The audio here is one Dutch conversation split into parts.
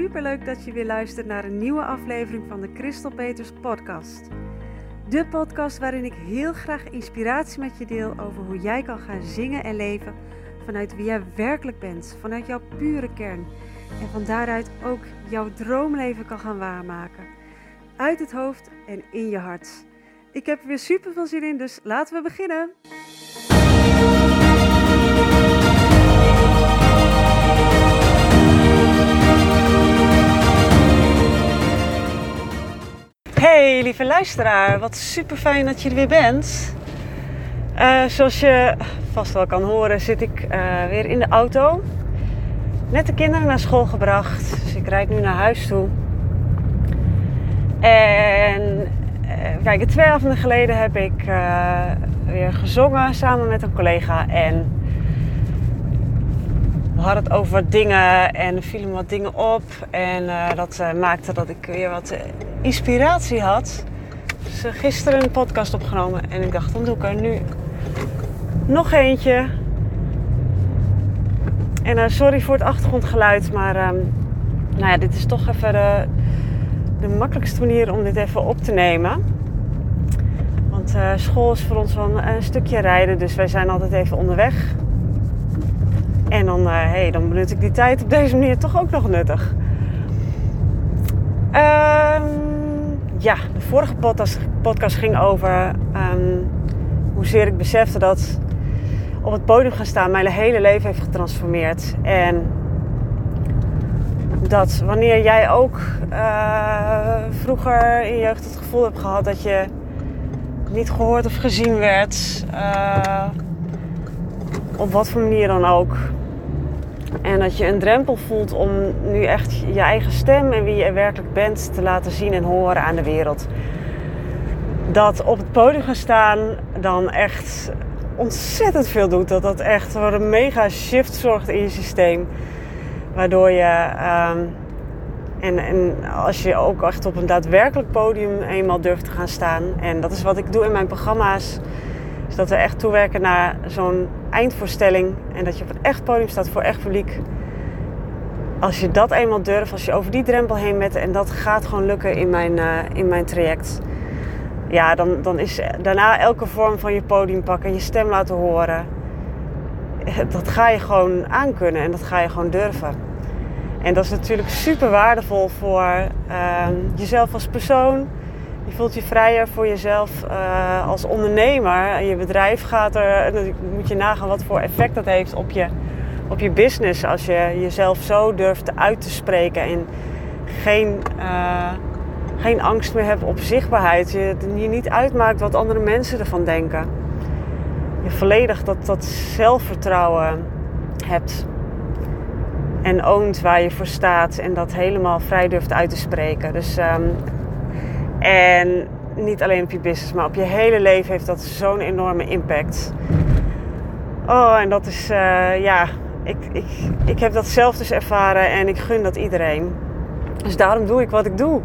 Superleuk dat je weer luistert naar een nieuwe aflevering van de Christel Peters podcast. De podcast waarin ik heel graag inspiratie met je deel over hoe jij kan gaan zingen en leven vanuit wie jij werkelijk bent, vanuit jouw pure kern. En van daaruit ook jouw droomleven kan gaan waarmaken. Uit het hoofd en in je hart. Ik heb er weer super veel zin in, dus laten we beginnen. Hey lieve luisteraar, wat super fijn dat je er weer bent. Uh, zoals je vast wel kan horen, zit ik uh, weer in de auto. Net de kinderen naar school gebracht, dus ik rijd nu naar huis toe. En uh, kijk, twee avonden geleden heb ik weer gezongen samen met een collega. En we hadden het over dingen en er vielen wat dingen op. En dat maakte dat ik weer wat inspiratie had. Dus gisteren een podcast opgenomen en ik dacht, dan doe ik er nu nog eentje. En sorry voor het achtergrondgeluid, maar um, nou ja, dit is toch even de, de, makkelijkste manier om dit even op te nemen. Want school is voor ons wel een, stukje rijden, dus wij zijn altijd even onderweg. En dan, uh, hey, dan benut ik die tijd op deze manier toch ook nog nuttig. Ehm ja, de vorige podcast, ging over um, hoezeer ik besefte dat op het podium gaan staan mijn hele leven heeft getransformeerd. En dat wanneer jij ook uh, vroeger in je jeugd het gevoel hebt gehad dat je niet gehoord of gezien werd, uh, op wat voor manier dan ook, en dat je een drempel voelt om nu echt je eigen stem en wie je werkelijk bent te laten zien en horen aan de wereld. Dat op het podium gaan staan dan echt ontzettend veel doet. Dat dat echt voor een mega shift zorgt in je systeem. Waardoor je, um, en, en als je ook echt op een daadwerkelijk podium eenmaal durft te gaan staan. En dat is wat ik doe in mijn programma's is dat we echt toewerken naar zo'n eindvoorstelling. En dat je op een echt podium staat voor echt publiek. Als je dat eenmaal durft, als je over die drempel heen met en dat gaat gewoon lukken in mijn, uh, in mijn traject. Ja, dan, dan is daarna elke vorm van je podium pakken en je stem laten horen. Dat ga je gewoon aankunnen en dat ga je gewoon durven. En dat is natuurlijk super waardevol voor uh, jezelf als persoon je voelt je vrijer voor jezelf uh, als ondernemer. Je bedrijf gaat er, dan moet je nagaan wat voor effect dat heeft op je, op je business. Als je jezelf zo durft uit te spreken en geen, uh, geen angst meer hebt op zichtbaarheid. Je, je niet uitmaakt wat andere mensen ervan denken. Je volledig dat, dat zelfvertrouwen hebt. En oont waar je voor staat en dat helemaal vrij durft uit te spreken. Dus um, en niet alleen op je business, maar op je hele leven heeft dat zo'n enorme impact. Oh, en dat is, uh, ja, ik, ik, ik heb dat zelf dus ervaren en ik gun dat iedereen. Dus daarom doe ik wat ik doe.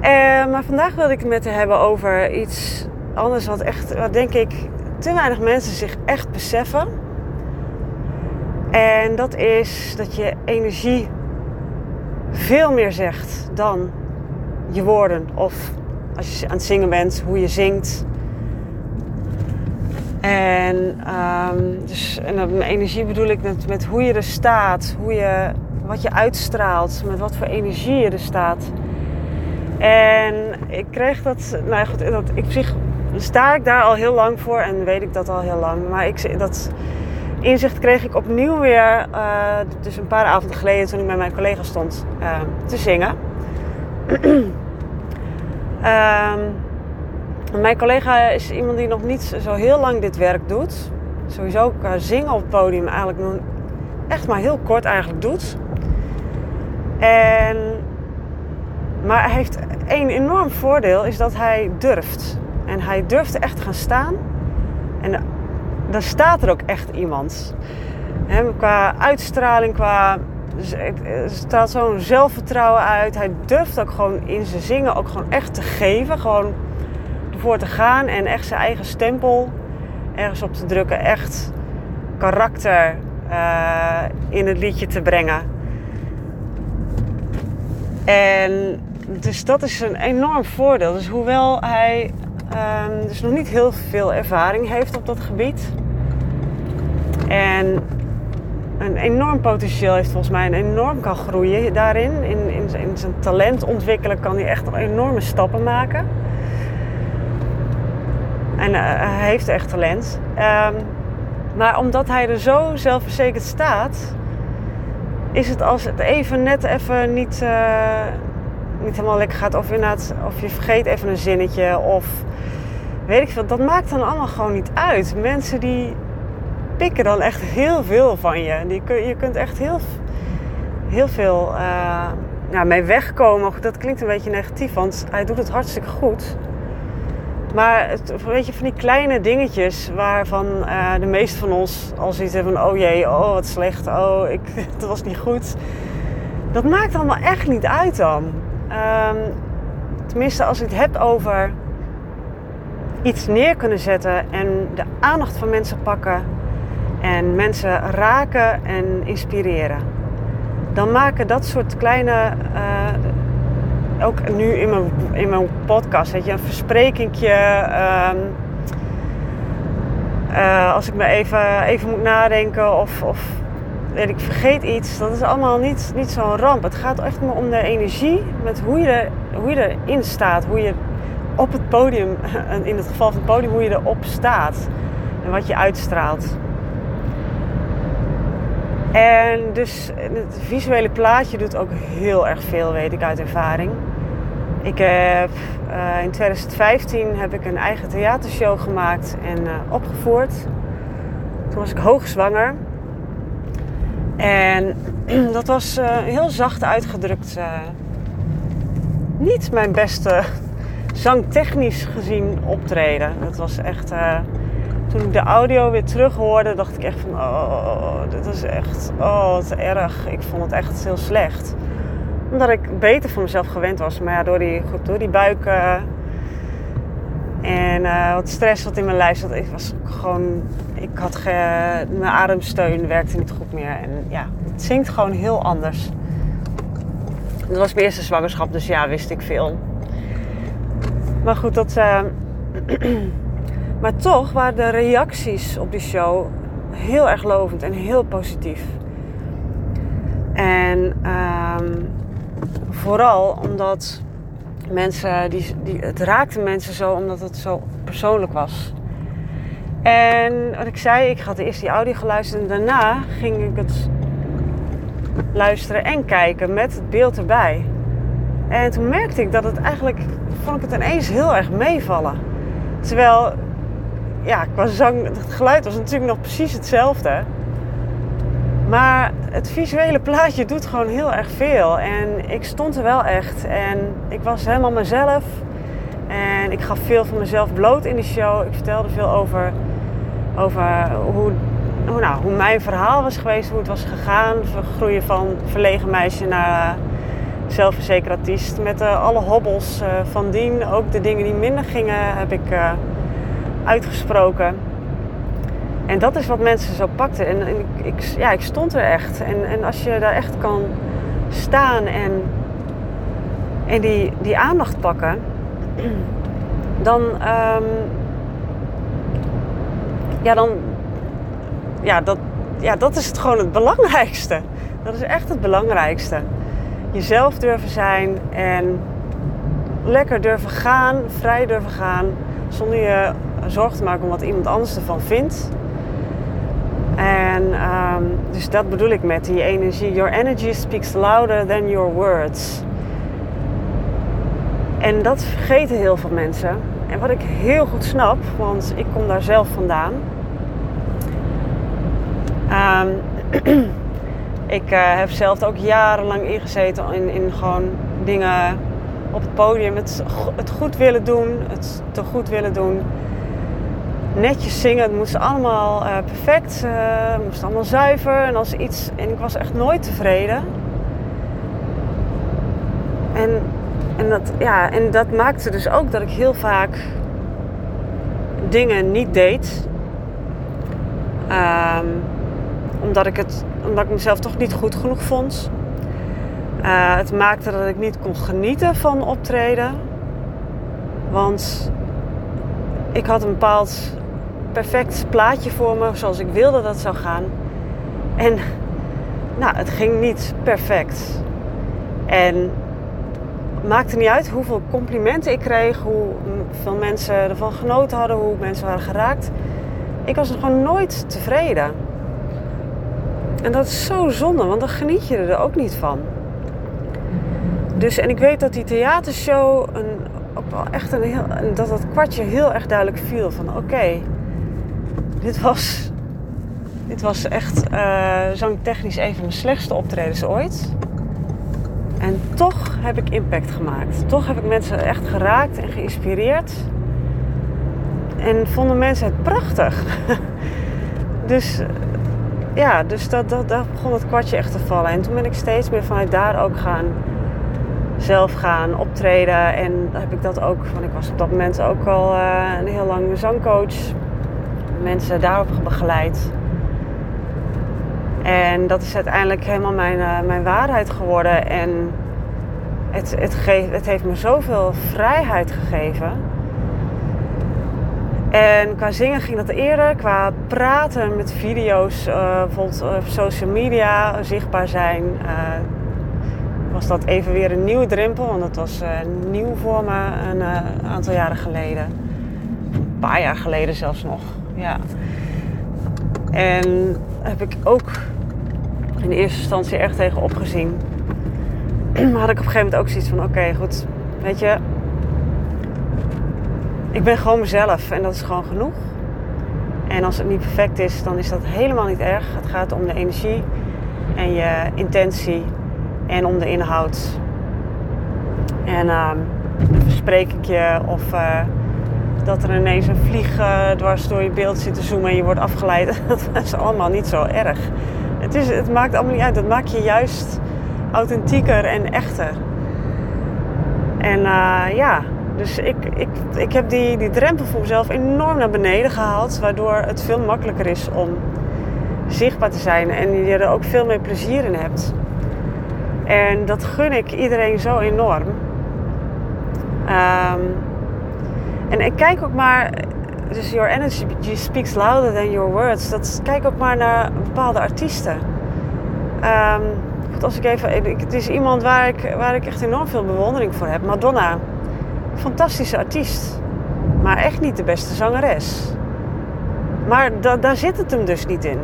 Uh, maar vandaag wilde ik het met je hebben over iets anders wat echt, wat denk ik, te weinig mensen zich echt beseffen. En dat is dat je energie veel meer zegt dan je woorden. Of als je aan het zingen bent, hoe je zingt. En, um, dus, en energie bedoel ik met, met hoe je er staat, hoe je, wat je uitstraalt, met wat voor energie je er staat. En ik kreeg dat, nou ja, goed, dat, ik, sta ik daar al heel lang voor en weet ik dat al heel lang. Maar ik, dat inzicht kreeg ik opnieuw weer, uh, dus een paar avonden geleden toen ik met mijn collega stond uh, te zingen. Um, mijn collega is iemand die nog niet zo heel lang dit werk doet. Sowieso zingen op het podium eigenlijk nog echt maar heel kort eigenlijk doet. En, maar hij heeft één enorm voordeel, is dat hij durft. En hij durft echt te gaan staan. En dan staat er ook echt iemand. He, qua uitstraling, qua er straalt zo'n zelfvertrouwen uit. Hij durft ook gewoon in zijn zingen ook gewoon echt te geven. Gewoon ervoor te gaan en echt zijn eigen stempel ergens op te drukken. Echt karakter uh, in het liedje te brengen. En dus dat is een enorm voordeel. Dus hoewel hij ehm, dus nog niet heel veel ervaring heeft op dat gebied. En een enorm potentieel heeft volgens mij en enorm kan groeien daarin. In, in, in zijn talent ontwikkelen kan hij echt enorme stappen maken. En uh, hij heeft echt talent. Um, maar omdat hij er zo zelfverzekerd staat, is het als het even net even niet, uh, niet helemaal lekker gaat. Of inderdaad, of je vergeet even een zinnetje. Of weet ik veel. Dat maakt dan allemaal gewoon niet uit. Mensen die pikken dan echt heel veel van je. Die, je kunt echt heel, heel veel uh, ja, mee wegkomen. Dat klinkt een beetje negatief, want hij doet het hartstikke goed. Maar het, weet je, van die kleine dingetjes waarvan uh, de meeste van ons al zoiets hebben van... oh jee, oh wat slecht, oh ik, het was niet goed. Dat maakt allemaal echt niet uit dan. Um, tenminste, als ik het heb over iets neer kunnen zetten en de aandacht van mensen pakken en mensen raken en inspireren. Dan maken dat soort kleine, uh, ook nu in mijn, in mijn podcast, weet je, een versprekingje. Um, uh, als ik me even, even moet nadenken of, of weet ik, vergeet iets, dat is allemaal niet, niet zo'n ramp. Het gaat echt maar om de energie, met hoe je, er, hoe je erin staat, hoe je op het podium, in het geval van het podium, hoe je erop staat en wat je uitstraalt. En dus het visuele plaatje doet ook heel erg veel, weet ik uit ervaring. Ik heb uh, in 2015 heb ik een eigen theatershow gemaakt en uh, opgevoerd. Toen was ik hoogzwanger. En dat was uh, heel zacht uitgedrukt. niet mijn beste zangtechnisch gezien optreden. Dat was echt toen ik de audio weer terug hoorde, dacht ik echt van, oh, dit is echt, oh, wat erg. Ik vond het echt heel slecht. Omdat ik beter van mezelf gewend was. Maar ja, door die, goed, door die buik uh, en uh, wat stress wat in mijn lijf zat, ik was gewoon, ik had mijn ademsteun werkte niet goed meer. En ja, het zingt gewoon heel anders. Dat was mijn eerste zwangerschap, dus ja, wist ik veel. Maar goed, dat... Uh, Maar toch waren de reacties op die show heel erg lovend en heel positief. En um, vooral omdat mensen, die, die, het raakte mensen zo omdat het zo persoonlijk was. En wat ik zei, ik had eerst die audio geluisterd en daarna ging ik het luisteren en kijken met het beeld erbij. En toen merkte ik dat het eigenlijk, vond ik het ineens heel erg meevallen. Terwijl ja, qua zang, het geluid was natuurlijk nog precies hetzelfde. Maar het visuele plaatje doet gewoon heel erg veel. En ik stond er wel echt. En ik was helemaal mezelf. En ik gaf veel van mezelf bloot in de show. Ik vertelde veel over, over hoe, hoe, nou, hoe mijn verhaal was geweest. Hoe het was gegaan. Groeien van verlegen meisje naar zelfverzekerd artiest. Met uh, alle hobbels uh, van dien. Ook de dingen die minder gingen heb ik... uitgesproken. En dat is wat mensen zo pakten. En, ik, ja, ik stond er echt. En, en als je daar echt kan staan en, en die, die aandacht pakken, dan, um, ja, dan, ja, dat, ja, dat is het gewoon het belangrijkste. Dat is echt het belangrijkste. Jezelf durven zijn en lekker durven gaan, vrij durven gaan, zonder je zorg te maken om wat iemand anders ervan vindt. En um, dus dat bedoel ik met die energie. Your energy speaks louder than your words. En dat vergeten heel veel mensen. En wat ik heel goed snap, want ik kom daar zelf vandaan. Um, ik uh, heb zelf ook jarenlang ingezeten in, in gewoon dingen op het podium. Het, het goed willen doen, het te goed willen doen netjes zingen. Het moest allemaal uh, perfect. Uh, het moest allemaal zuiver. En als iets. En ik was echt nooit tevreden. En, en, dat, ja, en dat maakte dus ook dat ik heel vaak dingen niet deed. Um, omdat ik het omdat ik mezelf toch niet goed genoeg vond. Uh, het maakte dat ik niet kon genieten van optreden. Want ik had een bepaald perfect plaatje voor me, zoals ik wilde dat zou gaan. En nou, het ging niet perfect. En het maakte niet uit hoeveel complimenten ik kreeg, hoeveel mensen ervan genoten hadden, hoe mensen waren geraakt. Ik was gewoon nooit tevreden. En dat is zo zonde, want dan geniet je er ook niet van. Dus, en ik weet dat die theatershow een, ook wel echt een heel, dat dat kwartje heel erg duidelijk viel van oké, dit was, dit was echt uh, zangtechnisch een van mijn slechtste optredens ooit. En toch heb ik impact gemaakt. Toch heb ik mensen echt geraakt en geïnspireerd. En vonden mensen het prachtig. dus ja, dus dat, dat, daar begon het kwartje echt te vallen. En toen ben ik steeds meer vanuit daar ook gaan zelf gaan optreden. En heb ik dat ook, want ik was op dat moment ook al uh, een heel lang zangcoach. Mensen daarop begeleid. En dat is uiteindelijk helemaal mijn, uh, mijn waarheid geworden. En het, het, geeft, het heeft me zoveel vrijheid gegeven. En qua zingen ging dat eerder. Qua praten met video's, uh, bijvoorbeeld op social media, zichtbaar zijn. Was dat even weer een nieuwe drempel. Want dat was nieuw voor me een aantal jaren geleden. Een paar jaar geleden zelfs nog. Ja. En heb ik ook in eerste instantie erg tegen opgezien. Maar had ik op een gegeven moment ook zoiets van: oké, goed, weet je, ik ben gewoon mezelf en dat is gewoon genoeg. En als het niet perfect is, dan is dat helemaal niet erg. Het gaat om de energie en je intentie en om de inhoud. En uh, dan verspreek ik je of uh, dat er ineens een vlieg uh, dwars door je beeld zit te zoomen en je wordt afgeleid. dat is allemaal niet zo erg. Het, is, het maakt allemaal niet uit. Dat maakt je juist authentieker en echter. En uh, ja, dus ik, ik, ik heb die, die drempel voor mezelf enorm naar beneden gehaald. Waardoor het veel makkelijker is om zichtbaar te zijn. En je er ook veel meer plezier in hebt. En dat gun ik iedereen zo enorm. Um, en ik kijk ook maar... Dus your energy speaks louder than your words. Dat, kijk ook maar naar bepaalde artiesten. Um, als ik even... Het is iemand waar ik, waar ik echt enorm veel bewondering voor heb. Madonna fantastische artiest. Maar echt niet de beste zangeres. Maar da daar zit het hem dus niet in.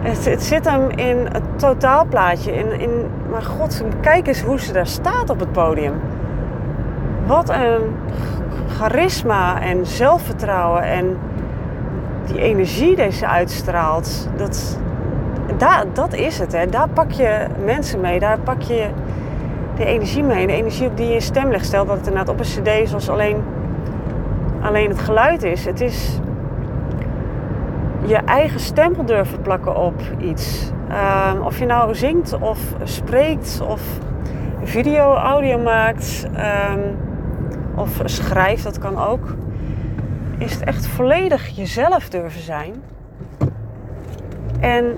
Het, het zit hem in het totaalplaatje. In, in, maar god, kijk eens hoe ze daar staat op het podium. Wat een charisma en zelfvertrouwen en die energie die ze uitstraalt. Dat, dat is het. Hè. Daar pak je mensen mee. Daar pak je de energie mee. De energie op die je stem legt. Stel dat het inderdaad op een cd zoals alleen, alleen het geluid is. Het is je eigen stempel durven plakken op iets. Um, of je nou zingt of spreekt of video, audio maakt um, of schrijft, dat kan ook. Is het echt volledig jezelf durven zijn. En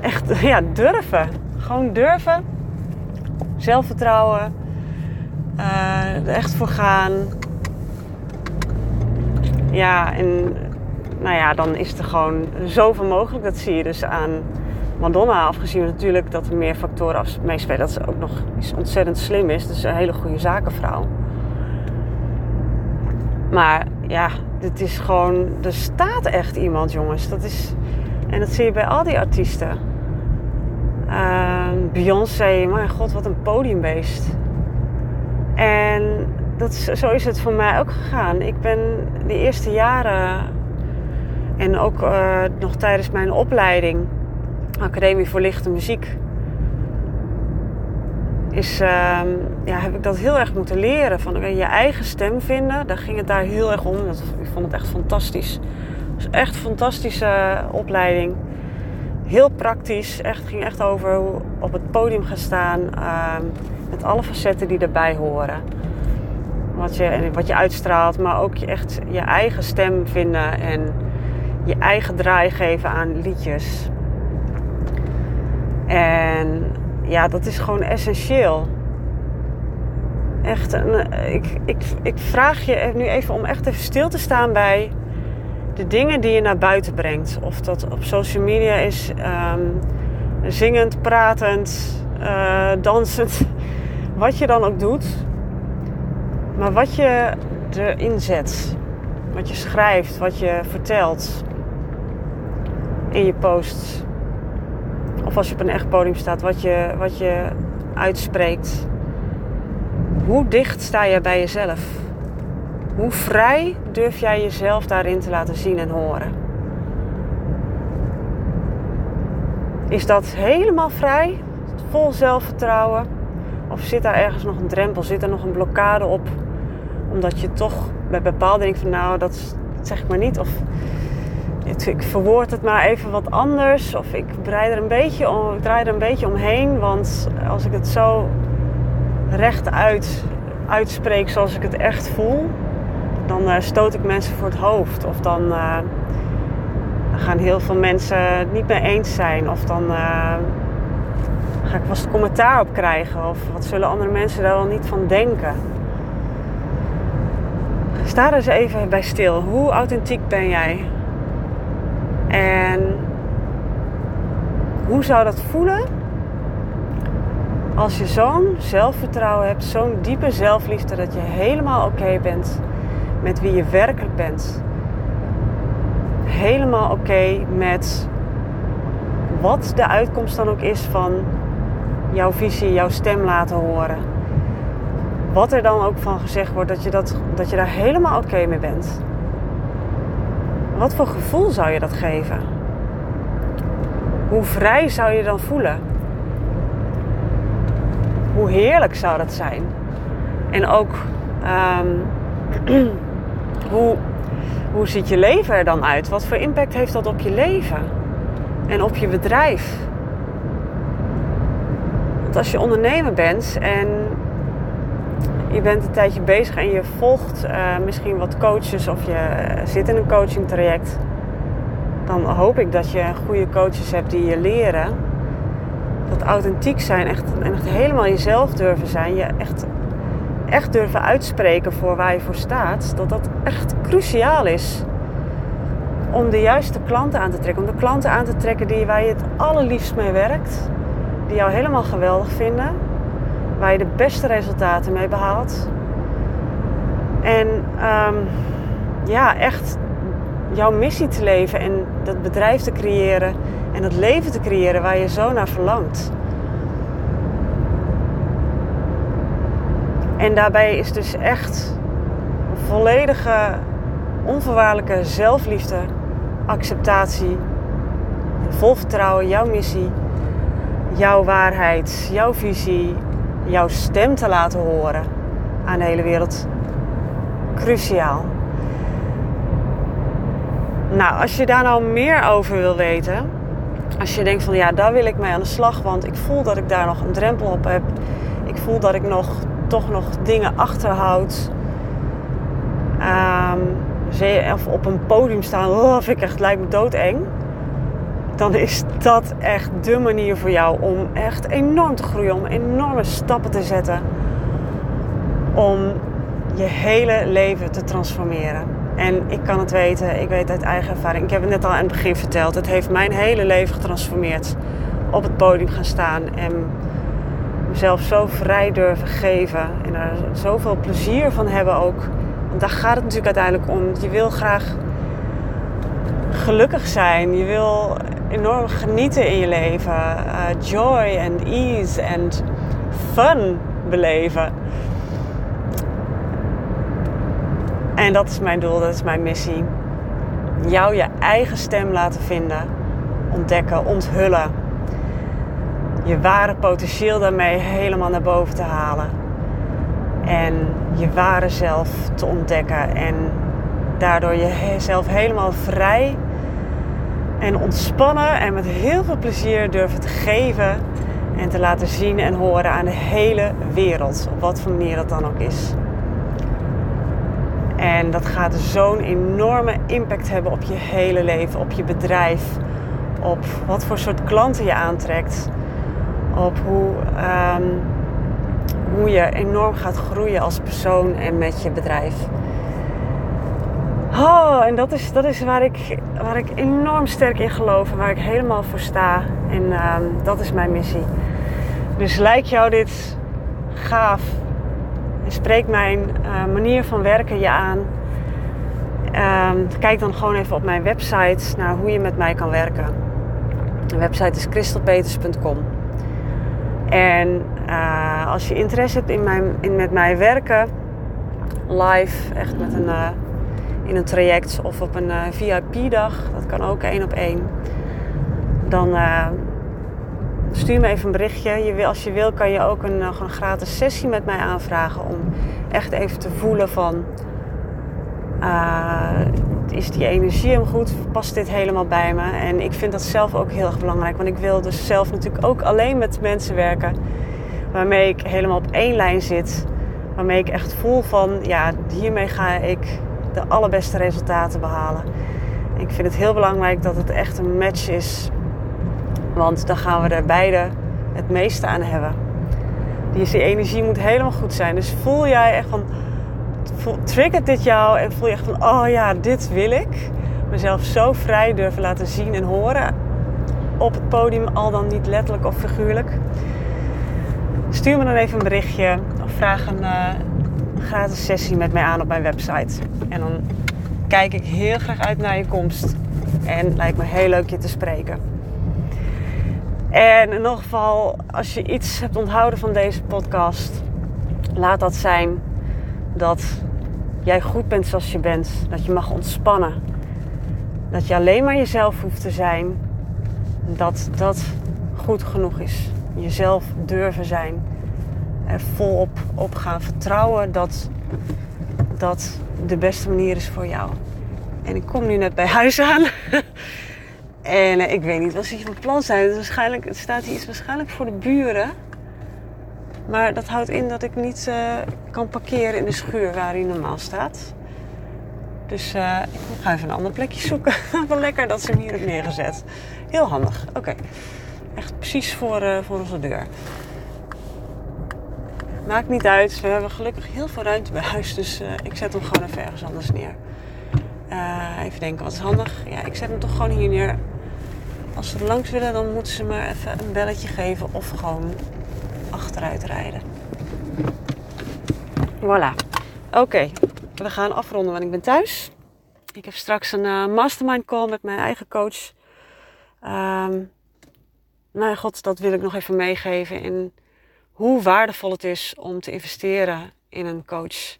echt, ja, durven. Gewoon durven zelfvertrouwen, uh, er echt voor gaan. Ja, en nou ja, dan is er gewoon zoveel mogelijk. Dat zie je dus aan Madonna, afgezien natuurlijk dat er meer factoren meespelen. Dat ze ook nog iets ontzettend slim is. Dus een hele goede zakenvrouw. Maar ja, dit is gewoon, er staat echt iemand, jongens. Dat is, en dat zie je bij al die artiesten. Uh, Beyoncé, mijn god, wat een podiumbeest. En dat zo is het voor mij ook gegaan. Ik ben de eerste jaren en ook uh, nog tijdens mijn opleiding, Academie voor Lichte Muziek, is, uh, ja, heb ik dat heel erg moeten leren. Van je eigen stem vinden, daar ging het daar heel erg om. Ik vond het echt fantastisch. Het echt een fantastische opleiding heel praktisch. Echt, ging echt over hoe op het podium gaan staan. Uh, met alle facetten die erbij horen. Wat je, wat je uitstraalt, maar ook je echt je eigen stem vinden en je eigen draai geven aan liedjes. En ja, dat is gewoon essentieel. Echt, een, ik, ik, ik vraag je nu even om echt even stil te staan bij de dingen die je naar buiten brengt. Of dat op social media is um, zingend, pratend, uh, dansend, wat je dan ook doet. Maar wat je erin zet, wat je schrijft, wat je vertelt in je posts. Of als je op een echt podium staat, wat je, wat je uitspreekt. Hoe dicht sta je bij jezelf? Hoe vrij durf jij jezelf daarin te laten zien en horen? Is dat helemaal vrij? Vol zelfvertrouwen? Of zit daar ergens nog een drempel? Zit er nog een blokkade op? Omdat je toch bij bepaalde dingen van nou, dat zeg ik maar niet. Of ik verwoord het maar even wat anders. Of ik, draai er een beetje om, ik draai er een beetje omheen. Want als ik het zo rechtuit uitspreek zoals ik het echt voel, dan uh, stoot ik mensen voor het hoofd. Of dan uh, gaan heel veel mensen het niet mee eens zijn. Of dan uh, ga ik vast commentaar op krijgen. Of wat zullen andere mensen daar wel niet van denken. Sta er eens even bij stil. Hoe authentiek ben jij? En hoe zou dat voelen als je zo'n zelfvertrouwen hebt, zo'n diepe zelfliefde dat je helemaal oké bent met wie je werkelijk bent? Helemaal oké met wat de uitkomst dan ook is van jouw visie, jouw stem laten horen. Wat er dan ook van gezegd wordt, dat je, dat, dat je daar helemaal oké mee bent. Wat voor gevoel zou je dat geven? Hoe vrij zou je dan voelen? Hoe heerlijk zou dat zijn? En ook um, hoe, hoe ziet je leven er dan uit? Wat voor impact heeft dat op je leven en op je bedrijf? Want als je ondernemer bent en je bent een tijdje bezig en je volgt uh, misschien wat coaches of je eh, zit in een coaching traject, dan hoop ik dat je goede coaches hebt die je leren dat authentiek zijn echt, en echt helemaal jezelf durven zijn, je echt, echt durven uitspreken voor waar je voor staat, dat dat echt cruciaal is om de juiste klanten aan te trekken. Om de klanten aan te trekken die, waar je het allerliefst mee werkt, die jou helemaal geweldig vinden waar je de beste resultaten mee behaalt. En um, ja, echt jouw missie te leven en dat bedrijf te creëren en dat leven te creëren waar je zo naar verlangt. En daarbij is dus echt volledige, onvoorwaardelijke zelfliefde, acceptatie, vol vertrouwen, jouw missie, jouw waarheid, jouw visie, jouw stem te laten horen aan de hele wereld cruciaal. Nou, als je daar nou meer over wil weten, als je denkt van ja, daar wil ik mee aan de slag, want ik voel dat ik daar nog een drempel op heb. Ik voel dat ik nog, toch nog dingen achterhoud. Um, of op een podium staan, oh, vind ik echt, lijkt me doodeng dan is dat echt de manier voor jou om echt enorm te groeien, om enorme stappen te zetten. Om je hele leven te transformeren. En ik kan het weten, ik weet uit eigen ervaring. Ik heb het net al aan het begin verteld. Het heeft mijn hele leven getransformeerd. Op het podium gaan staan en mezelf zo vrij durven geven. En er zoveel plezier van hebben ook. Daar gaat het natuurlijk uiteindelijk om. Je wil graag gelukkig zijn. Je wil enorm genieten in je leven. Uh, joy and ease and fun beleven. En dat is mijn doel, dat is mijn missie. Jou je eigen stem laten vinden, ontdekken, onthullen. Je ware potentieel daarmee helemaal naar boven te halen. En je ware zelf te ontdekken. En daardoor jezelf helemaal vrij en ontspannen en met heel veel plezier durven te geven en te laten zien en horen aan de hele wereld. Op wat voor manier dat dan ook is. En dat gaat zo'n enorme impact hebben op je hele leven, op je bedrijf, op wat voor soort klanten je aantrekt, op hoe, ehm, hoe je enorm gaat groeien als persoon en met je bedrijf. Oh, en dat is, dat is waar, ik, waar ik enorm sterk in geloof en waar ik helemaal voor sta. En ehm, dat is mijn missie. Dus lijkt jou dit gaaf? En spreekt mijn uh, manier van werken je aan? Ehm, kijk dan gewoon even op mijn website naar hoe je met mij kan werken. De website is kristelpeters.com. En uh, als je interesse hebt in, mijn, in met mij werken, live, echt met een, uh, in een traject of op een uh, VIP-dag, dat kan ook één op één, dan stuur me even een berichtje. Je wil, als je wil, kan je ook een, een gratis sessie met mij aanvragen om echt even te voelen van uh, is die energie hem goed? Past dit helemaal bij me? En ik vind dat zelf ook heel erg belangrijk. Want ik wil dus zelf natuurlijk ook alleen met mensen werken. Waarmee ik helemaal op één lijn zit. Waarmee ik echt voel van, ja, hiermee ga ik de allerbeste resultaten behalen. Ik vind het heel belangrijk dat het echt een match is. Want dan gaan we er beide het meeste aan hebben. Die energie moet helemaal goed zijn. Dus voel jij echt van triggert dit jou en voel je echt van, oh ja, dit wil ik. Mezelf zo vrij durven laten zien en horen op het podium, al dan niet letterlijk of figuurlijk. Stuur me dan even een berichtje of vraag een uh, gratis sessie met mij aan op mijn website. En dan kijk ik heel graag uit naar je komst. En lijkt me heel leuk je te spreken. En in ieder geval, als je iets hebt onthouden van deze podcast, laat dat zijn dat jij goed bent zoals je bent. Dat je mag ontspannen. Dat je alleen maar jezelf hoeft te zijn. Dat dat goed genoeg is. Jezelf durven zijn. Er volop op gaan vertrouwen dat dat de beste manier is voor jou. En ik kom nu net bij huis aan. en eh, ik weet niet wat ze hier van plan zijn. Het, waarschijnlijk, staat hier iets waarschijnlijk voor de buren. Maar dat houdt in dat ik niet uh, kan parkeren in de schuur waar hij normaal staat. Dus uh, ik ga even een ander plekje zoeken. Wel lekker dat ze hem hier hebben neergezet. Heel handig. Oké. Echt precies voor, voor onze deur. Maakt niet uit. We hebben gelukkig heel veel ruimte bij huis. Dus ik zet hem gewoon even ergens anders neer. even denken, wat is handig? Ja, ik zet hem toch gewoon hier neer. Als ze er langs willen, dan moeten ze me even een belletje geven. Of gewoon achteruit rijden. Voilà. Oké, we gaan afronden, want ik ben thuis. Ik heb straks een uh, mastermind call met mijn eigen coach. Um, nou god, dat wil ik nog even meegeven in hoe waardevol het is om te investeren in een coach.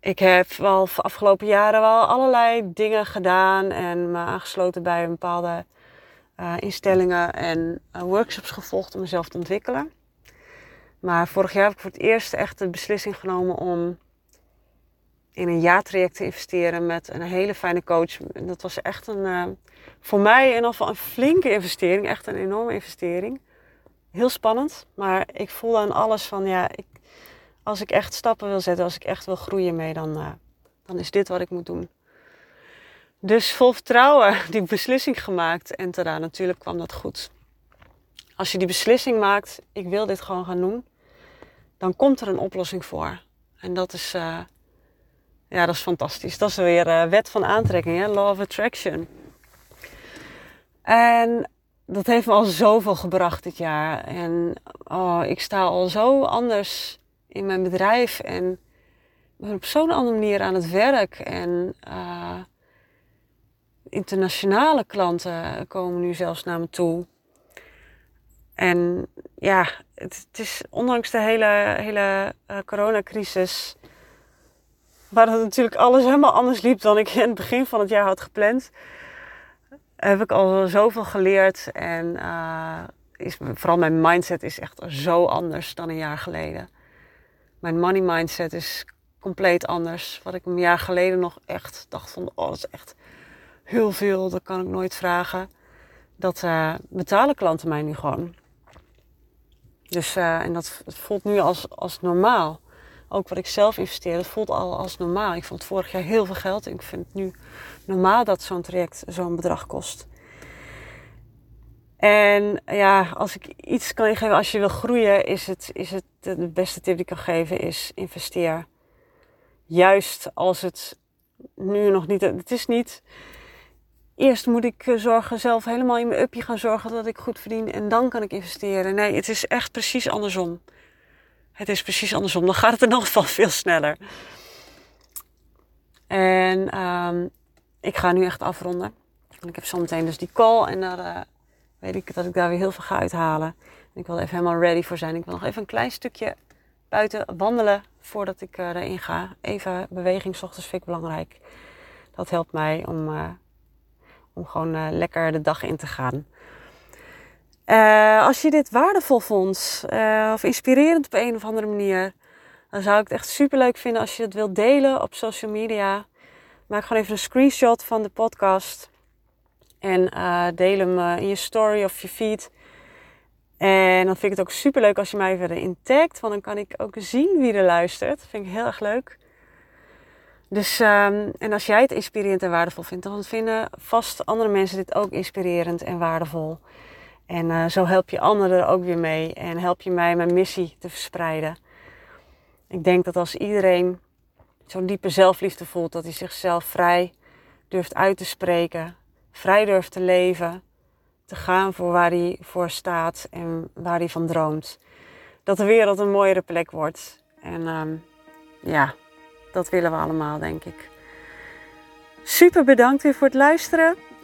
Ik heb wel de afgelopen jaren wel allerlei dingen gedaan en me aangesloten bij bepaalde uh, instellingen en uh, workshops gevolgd om mezelf te ontwikkelen. Maar vorig jaar heb ik voor het eerst echt de beslissing genomen om in een jaartraject te investeren met een hele fijne coach. Dat was echt een, uh, voor mij in ieder geval een flinke investering, echt een enorme investering. Heel spannend, maar ik voel aan alles van ja, ik, als ik echt stappen wil zetten, als ik echt wil groeien mee, dan, dan is dit wat ik moet doen. Dus vol vertrouwen die beslissing gemaakt en tada, natuurlijk kwam dat goed. Als je die beslissing maakt, ik wil dit gewoon gaan doen, dan komt er een oplossing voor. En dat is, uh, ja, dat is fantastisch. Dat is weer uh, wet van aantrekking, hè? law of attraction. En dat heeft me al zoveel gebracht dit jaar. En oh, ik sta al zo anders in mijn bedrijf en ben op zo'n andere manier aan het werk. En uh, internationale klanten komen nu zelfs naar me toe. En ja, het, is ondanks de hele, hele uh, coronacrisis, waar het natuurlijk alles helemaal anders liep dan ik in het begin van het jaar had gepland, heb ik al zoveel geleerd. En uh, is, vooral mijn mindset is echt zo anders dan een jaar geleden. Mijn money mindset is compleet anders. Wat ik een jaar geleden nog echt dacht van, oh dat is echt heel veel, dat kan ik nooit vragen. Dat uh, betalen klanten mij nu gewoon. Dus, uh, en dat voelt nu als, als normaal. Ook wat ik zelf investeer, dat voelt al als normaal. Ik vond vorig jaar heel veel geld. Ik vind het nu normaal dat zo'n traject zo'n bedrag kost. En ja, als ik iets kan geven als je wil groeien, is het, is het de beste tip die ik kan geven, is investeer. Juist als het nu nog niet, het is niet, eerst moet ik zorgen, zelf helemaal in mijn upje gaan zorgen dat ik goed verdien en dan kan ik investeren. Nee, het is echt precies andersom. Het is precies andersom. Dan gaat het in ieder geval veel sneller. En um, ik ga nu echt afronden. En ik heb zometeen dus die call en daar uh, weet ik dat ik daar weer heel veel ga uithalen. En ik wil er even helemaal ready voor zijn. Ik wil nog even een klein stukje buiten wandelen voordat ik uh, erin ga. Even beweging, s ochtends vind ik belangrijk. Dat helpt mij om, uh, om gewoon lekker de dag in te gaan. Als je dit waardevol vond of inspirerend op een of andere manier, dan zou ik het echt super leuk vinden als je het wilt delen op social media. Maak gewoon even een screenshot van de podcast. En uh, deel hem in je story of je feed. En dan vind ik het ook super leuk als je mij verder intagt. Want dan kan ik ook zien wie er luistert. Dat vind ik heel erg leuk. Dus, um, en als jij het inspirerend en waardevol vindt, dan vinden vast andere mensen dit ook inspirerend en waardevol. En uh, zo help je anderen er ook weer mee. En help je mij mijn missie te verspreiden. Ik denk dat als iedereen zo'n diepe zelfliefde voelt, dat hij zichzelf vrij durft uit te spreken, vrij durft te leven, te gaan voor waar hij voor staat en waar hij van droomt. Dat de wereld een mooiere plek wordt. En um, ja, dat willen we allemaal, denk ik. Super bedankt weer voor het luisteren.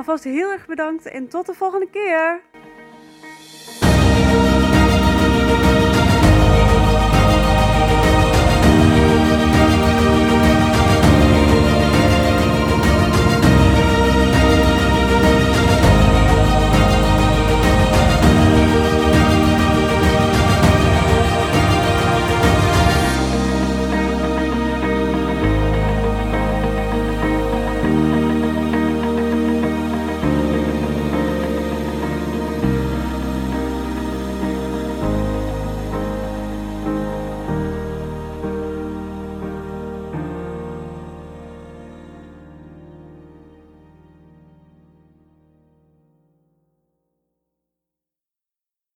Alvast heel erg bedankt en tot de volgende keer!